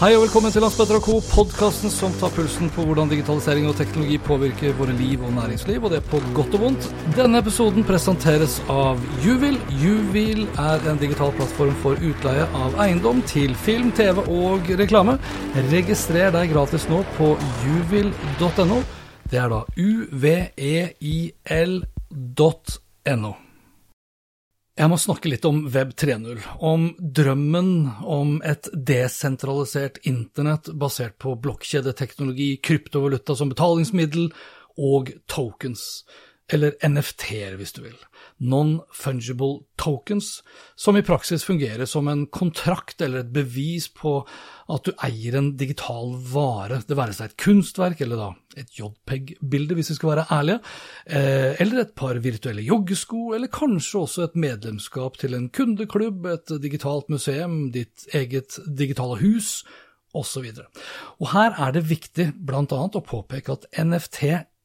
Hei og velkommen til Landsbetter Co., podkasten som tar pulsen på hvordan digitalisering og teknologi påvirker våre liv og næringsliv, og det er på godt og vondt. Denne episoden presenteres av Juvil. Juvil er en digital plattform for utleie av eiendom til film, TV og reklame. Registrer deg gratis nå på juvil.no. Det er da uveil.no. Jeg må snakke litt om Web 3.0, om drømmen om et desentralisert internett basert på blokkjedeteknologi, kryptovaluta som betalingsmiddel og tokens, eller NFT-er hvis du vil, non-fungible tokens, som i praksis fungerer som en kontrakt eller et bevis på at du eier en digital vare, det være seg et kunstverk eller da et JPEG-bilde, hvis vi skal være ærlige, eh, eller et par virtuelle joggesko, eller kanskje også et medlemskap til en kundeklubb, et digitalt museum, ditt eget digitale hus, osv. Og her er det viktig annet å påpeke at NFT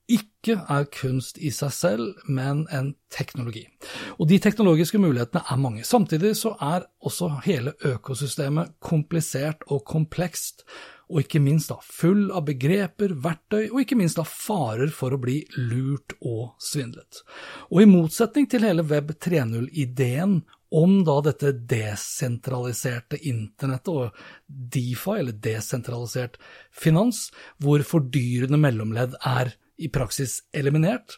ikke er kunst i seg selv, men en teknologi. Og de teknologiske mulighetene er mange. Samtidig så er også hele økosystemet komplisert og komplekst, og ikke minst da full av begreper, verktøy og ikke minst da farer for å bli lurt og svindlet. Og i motsetning til hele Web 3.0-ideen om da dette desentraliserte internettet og DeFi, eller desentralisert finans, hvor fordyrende mellomledd er i praksis eliminert,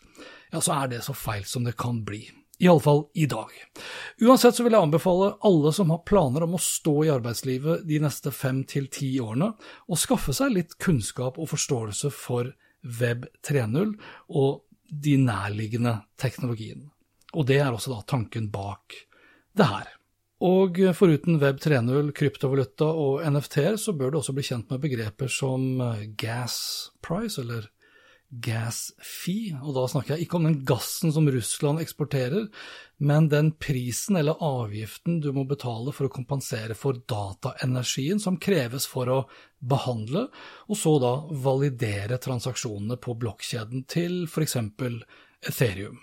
ja, så er det så feil som det kan bli. Iallfall i dag. Uansett så vil jeg anbefale alle som har planer om å stå i arbeidslivet de neste fem til ti årene, å skaffe seg litt kunnskap og forståelse for Web 3.0 og de nærliggende teknologiene. Og det er også da tanken bak det her. Og foruten Web 3.0, kryptovaluta og NFT-er, så bør du også bli kjent med begreper som gas price, eller gas fee, og da snakker jeg ikke om den gassen som Russland eksporterer, men den prisen eller avgiften du må betale for å kompensere for dataenergien som kreves for å behandle, og så da validere transaksjonene på blokkjeden til f.eks. Ethereum.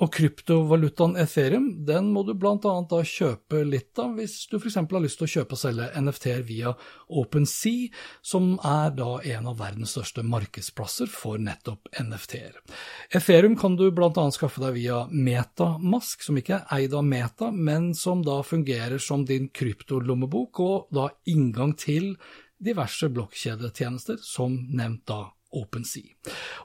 Og kryptovalutaen Ethereum den må du bl.a. da kjøpe litt av hvis du f.eks. har lyst til å kjøpe og selge NFT-er via OpenSea, som er da en av verdens største markedsplasser for nettopp NFT-er. Ethereum kan du bl.a. skaffe deg via Metamask, som ikke er eid av Meta, men som da fungerer som din kryptolommebok og da inngang til diverse blokkjedetjenester, som nevnt da OpenSea.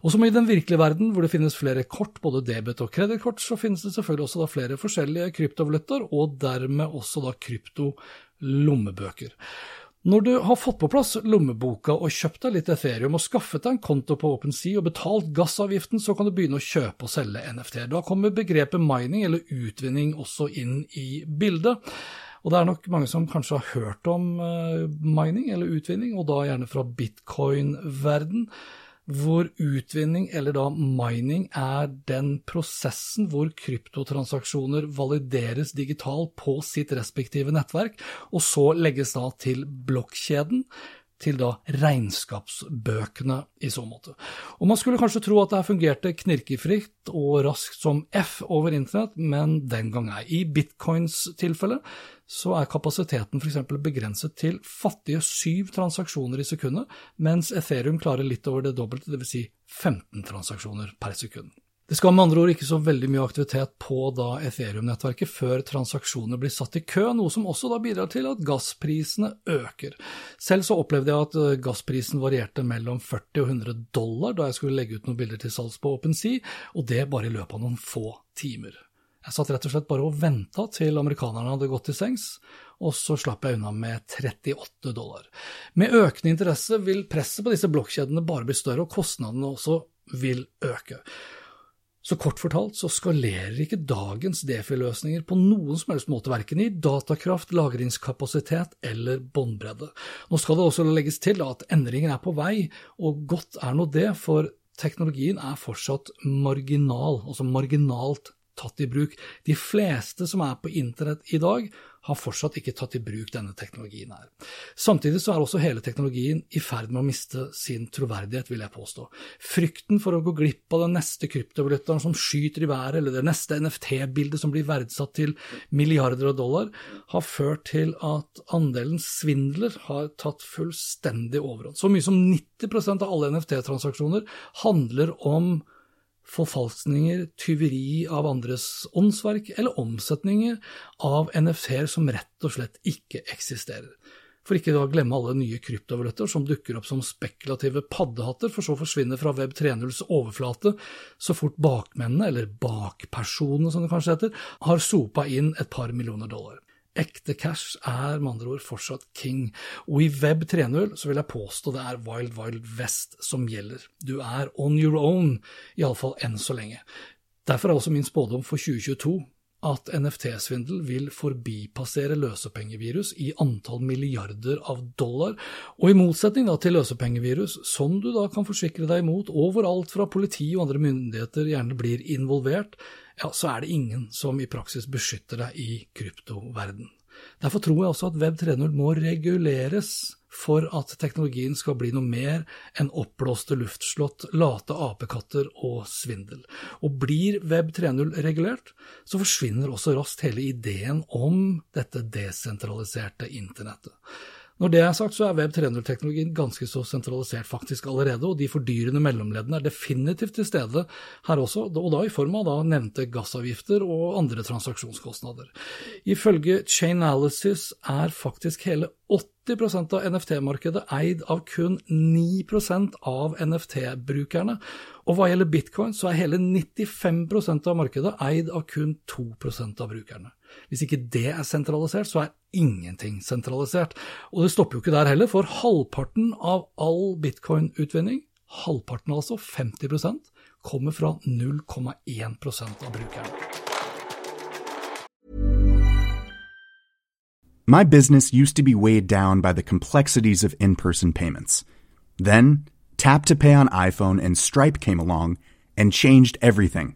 Og som i den virkelige verden, hvor det finnes flere kort, både debet- og kredittkort, så finnes det selvfølgelig også flere forskjellige kryptovalutaer, og dermed også da kryptolommebøker. Når du har fått på plass lommeboka og kjøpt deg litt Ethereum og skaffet deg en konto på OpenSea og betalt gassavgiften, så kan du begynne å kjøpe og selge NFT. Da kommer begrepet mining eller utvinning også inn i bildet. Og det er nok mange som kanskje har hørt om uh, mining eller utvinning, og da gjerne fra bitcoin-verden. Hvor utvinning, eller da mining, er den prosessen hvor kryptotransaksjoner valideres digitalt på sitt respektive nettverk, og så legges da til blokkjeden, til da regnskapsbøkene i så måte. Og Man skulle kanskje tro at det her fungerte knirkefritt og raskt som F over internett, men den gang ei. I bitcoins tilfelle så er kapasiteten f.eks. begrenset til fattige syv transaksjoner i sekundet, mens Ethereum klarer litt over det dobbelte, dvs. Si 15 transaksjoner per sekund. Det skal med andre ord ikke så veldig mye aktivitet på da Ethereum-nettverket før transaksjoner blir satt i kø, noe som også da bidrar til at gassprisene øker. Selv så opplevde jeg at eh, gassprisen varierte mellom 40 og 100 dollar da jeg skulle legge ut noen bilder til salgs på OpenSea, og det bare i løpet av noen få timer. Jeg satt rett og slett bare og venta til amerikanerne hadde gått til sengs, og så slapp jeg unna med 38 dollar. Med økende interesse vil presset på disse blokkjedene bare bli større, og kostnadene også vil øke. Så kort fortalt så skalerer ikke dagens Defi-løsninger på noen som helst måte, verken i datakraft, lagringskapasitet eller båndbredde. Nå skal det også legges til at endringer er på vei, og godt er nå det, for teknologien er fortsatt marginal, altså marginalt tatt i bruk. De fleste som er på internett i dag, har fortsatt ikke tatt i bruk denne teknologien her. Samtidig så er også hele teknologien i ferd med å miste sin troverdighet, vil jeg påstå. Frykten for å gå glipp av den neste kryptovalutaen som skyter i været, eller det neste NFT-bildet som blir verdsatt til milliarder av dollar, har ført til at andelen svindler har tatt fullstendig overhånd. Så mye som 90% av alle NFT-transaksjoner handler om forfalskninger, tyveri av andres åndsverk eller omsetninger av NFT-er som rett og slett ikke eksisterer. For ikke da glemme alle nye kryptovaluter som dukker opp som spekulative paddehatter, for så å forsvinne fra Web 3.0s overflate så fort bakmennene, eller bakpersonene som det kanskje heter, har sopa inn et par millioner dollar. Ekte cash er med andre ord fortsatt king, og i Web 3.0 så vil jeg påstå det er Wild Wild West som gjelder. Du er on your own, iallfall enn så lenge. Derfor er også min spådom for 2022 at NFT-svindel vil forbipassere løsepengevirus i antall milliarder av dollar, og i motsetning til løsepengevirus, som du da kan forsikre deg imot overalt fra politi og andre myndigheter gjerne blir involvert, ja, så er det ingen som i praksis beskytter deg i kryptoverden. Derfor tror jeg også at Web 3.0 må reguleres for at teknologien skal bli noe mer enn oppblåste luftslott, late apekatter og svindel. Og blir Web 3.0 regulert, så forsvinner også raskt hele ideen om dette desentraliserte internettet. Når det er sagt, så er Web 3.0-teknologien ganske så sentralisert faktisk allerede, og de fordyrende mellomleddene er definitivt til stede her også, og da i form av da nevnte gassavgifter og andre transaksjonskostnader. Ifølge Chainalysis er faktisk hele 80% av NFT-markedet eid av kun 9% av NFT-brukerne, og hva gjelder bitcoin, så er hele 95% av markedet eid av kun 2% av brukerne. Hvis ikke det er sentralisert, så er ingenting sentralisert. Og det stopper jo ikke der heller, for halvparten av all bitcoin-utvinning, halvparten altså, 50 kommer fra 0,1 av brukerne. My business used to be weighed down by the complexities of in person payments. Then, Tap to Pay on iPhone and Stripe came along and changed everything.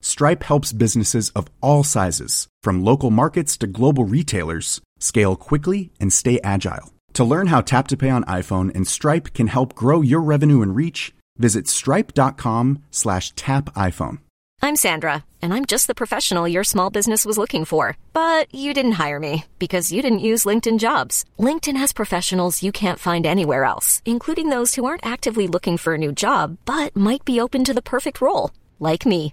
Stripe helps businesses of all sizes, from local markets to global retailers, scale quickly and stay agile. To learn how Tap to Pay on iPhone and Stripe can help grow your revenue and reach, visit stripe.com/tapiphone. I'm Sandra, and I'm just the professional your small business was looking for, but you didn't hire me because you didn't use LinkedIn Jobs. LinkedIn has professionals you can't find anywhere else, including those who aren't actively looking for a new job but might be open to the perfect role, like me.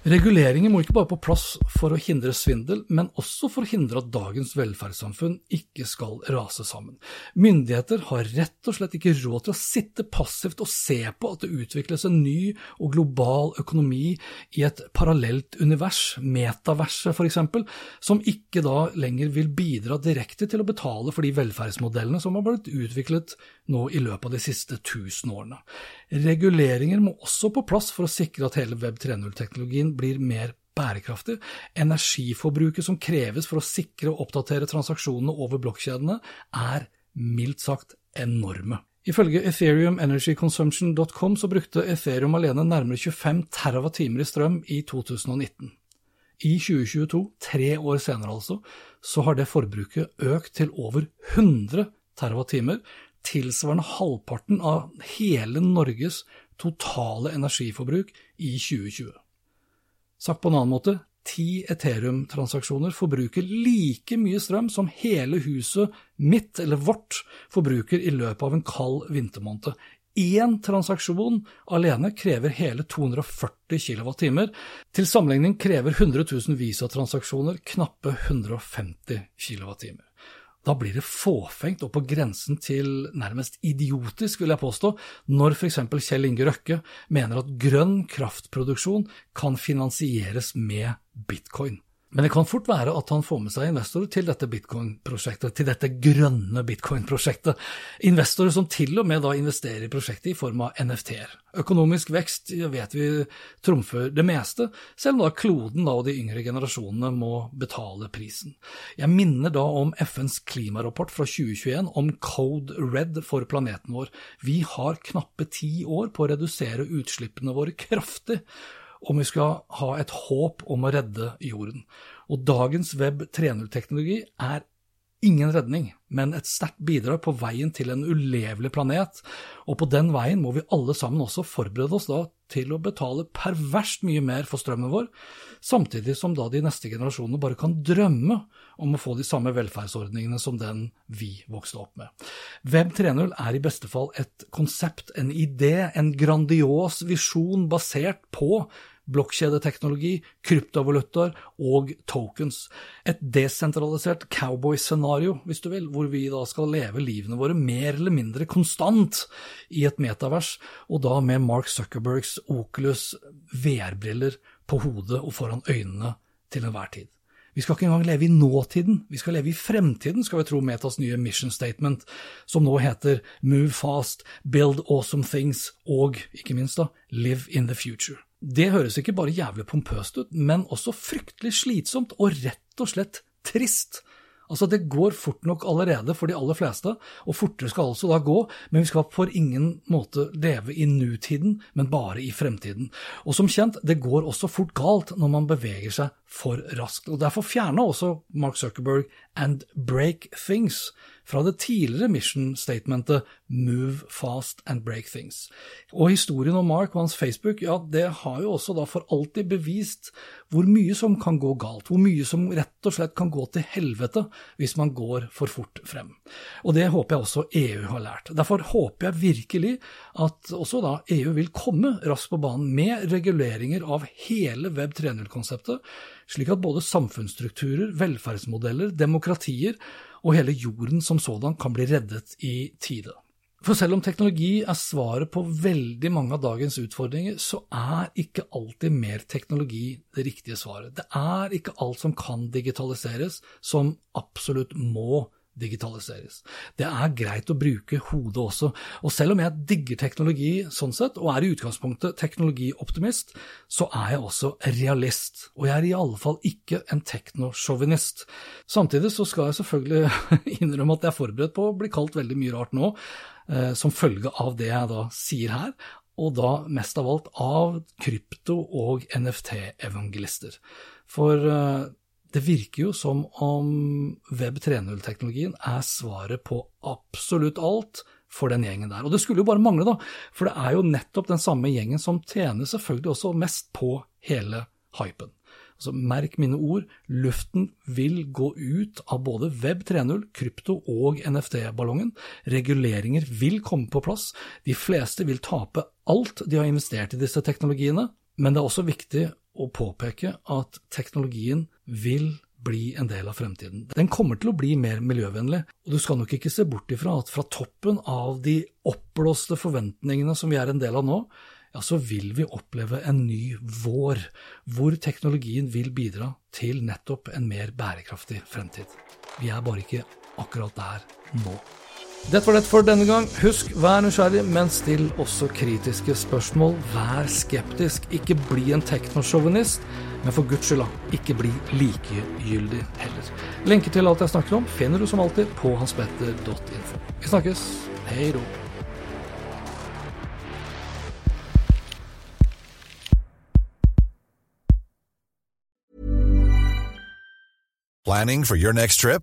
Reguleringer må ikke bare på plass for å hindre svindel, men også for å hindre at dagens velferdssamfunn ikke skal rase sammen. Myndigheter har rett og slett ikke råd til å sitte passivt og se på at det utvikles en ny og global økonomi i et parallelt univers, metaverset f.eks., som ikke da lenger vil bidra direkte til å betale for de velferdsmodellene som har blitt utviklet nå i løpet av de siste tusen årene. Reguleringer må også på plass for å sikre at hele Web 3.0-teknologien blir mer bærekraftig. Energiforbruket som kreves for å sikre og oppdatere transaksjonene over blokkjedene, er mildt sagt enorme. Ifølge ethereum-energy-consumption.com så brukte Ethereum alene nærmere 25 TWh i strøm i 2019. I 2022, tre år senere altså, så har det forbruket økt til over 100 TWh, tilsvarende halvparten av hele Norges totale energiforbruk i 2020. Sagt på en annen måte, ti Ethereum-transaksjoner forbruker like mye strøm som hele huset mitt, eller vårt, forbruker i løpet av en kald vintermåned. Én transaksjon alene krever hele 240 kWt. Til sammenligning krever 100 000 Visa-transaksjoner knappe 150 kWt. Da blir det fåfengt og på grensen til nærmest idiotisk, vil jeg påstå, når f.eks. Kjell Inge Røkke mener at grønn kraftproduksjon kan finansieres med bitcoin. Men det kan fort være at han får med seg investorer til dette bitcoin-prosjektet, til dette grønne bitcoin-prosjektet. Investorer som til og med da investerer i prosjektet i form av NFT-er. Økonomisk vekst vet vi trumfer det meste, selv om da kloden da og de yngre generasjonene må betale prisen. Jeg minner da om FNs klimarapport fra 2021 om Code Red for planeten vår. Vi har knappe ti år på å redusere utslippene våre kraftig om vi skal ha et håp om å redde jorden. Og dagens Web 3.0-teknologi er ingen redning, men et sterkt bidrag på veien til en ulevelig planet, og på den veien må vi alle sammen også forberede oss da til å betale perverst mye mer for strømmen vår, samtidig som da de neste generasjonene bare kan drømme om å få de samme velferdsordningene som den vi vokste opp med. Web 3.0 er i beste fall et konsept, en idé, en grandios visjon basert på blokkjedeteknologi, kryptovalutaer og tokens. Et desentralisert cowboy-scenario, hvis du vil, hvor vi da skal leve livene våre mer eller mindre konstant i et metavers, og da med Mark Zuckerbergs Oculus VR-briller på hodet og foran øynene til enhver tid. Vi skal ikke engang leve i nåtiden, vi skal leve i fremtiden, skal vi tro Metas nye mission statement, som nå heter Move fast, build awesome things og, ikke minst, da, live in the future. Det høres ikke bare jævlig pompøst ut, men også fryktelig slitsomt og rett og slett trist. Altså, det går fort nok allerede for de aller fleste, og fortere skal altså da gå, men vi skal på ingen måte leve i nutiden, men bare i fremtiden. Og som kjent, det går også fort galt når man beveger seg for raskt. og Derfor fjerna også Mark Zuckerberg and break things fra det tidligere mission statementet Move fast and break things. Og historien om Mark og hans Facebook, ja, det har jo også da for alltid bevist hvor mye som kan gå galt, hvor mye som rett og slett kan gå til helvete hvis man går for fort frem. Og det håper jeg også EU har lært. Derfor håper jeg virkelig at også da EU vil komme raskt på banen med reguleringer av hele Web 3.0-konseptet, slik at både samfunnsstrukturer, velferdsmodeller, demokratier og hele jorden som sådan kan bli reddet i tide. For selv om teknologi er svaret på veldig mange av dagens utfordringer, så er ikke alltid mer teknologi det riktige svaret. Det er ikke alt som kan digitaliseres, som absolutt må digitaliseres. Det er greit å bruke hodet også, og selv om jeg digger teknologi sånn sett, og er i utgangspunktet teknologioptimist, så er jeg også realist, og jeg er i alle fall ikke en teknosjåvinist. Samtidig så skal jeg selvfølgelig innrømme at jeg er forberedt på å bli kalt veldig mye rart nå, eh, som følge av det jeg da sier her, og da mest av alt av krypto- og NFT-evangelister. For eh, det virker jo som om Web 3.0-teknologien er svaret på absolutt alt for den gjengen der. Og det skulle jo bare mangle, da, for det er jo nettopp den samme gjengen som tjener selvfølgelig også mest på hele hypen. Altså, merk mine ord, luften vil gå ut av både Web 3.0, krypto og NFT-ballongen. Reguleringer vil komme på plass. De fleste vil tape alt de har investert i disse teknologiene, men det er også viktig å påpeke at teknologien vil bli en del av fremtiden. Den kommer til å bli mer miljøvennlig, og du skal nok ikke se bort ifra at fra toppen av de oppblåste forventningene som vi er en del av nå, ja, så vil vi oppleve en ny vår, hvor teknologien vil bidra til nettopp en mer bærekraftig fremtid. Vi er bare ikke akkurat der nå. Dette var det for denne gang. Husk, vær nysgjerrig, men still også kritiske spørsmål. Vær skeptisk, ikke bli en teknosjåvinist, men for guds skyld, ikke bli likegyldig heller. Lenke til alt jeg snakker om finner du som alltid på hanspetter.info. Vi snakkes. Hei då. Planning for your next trip?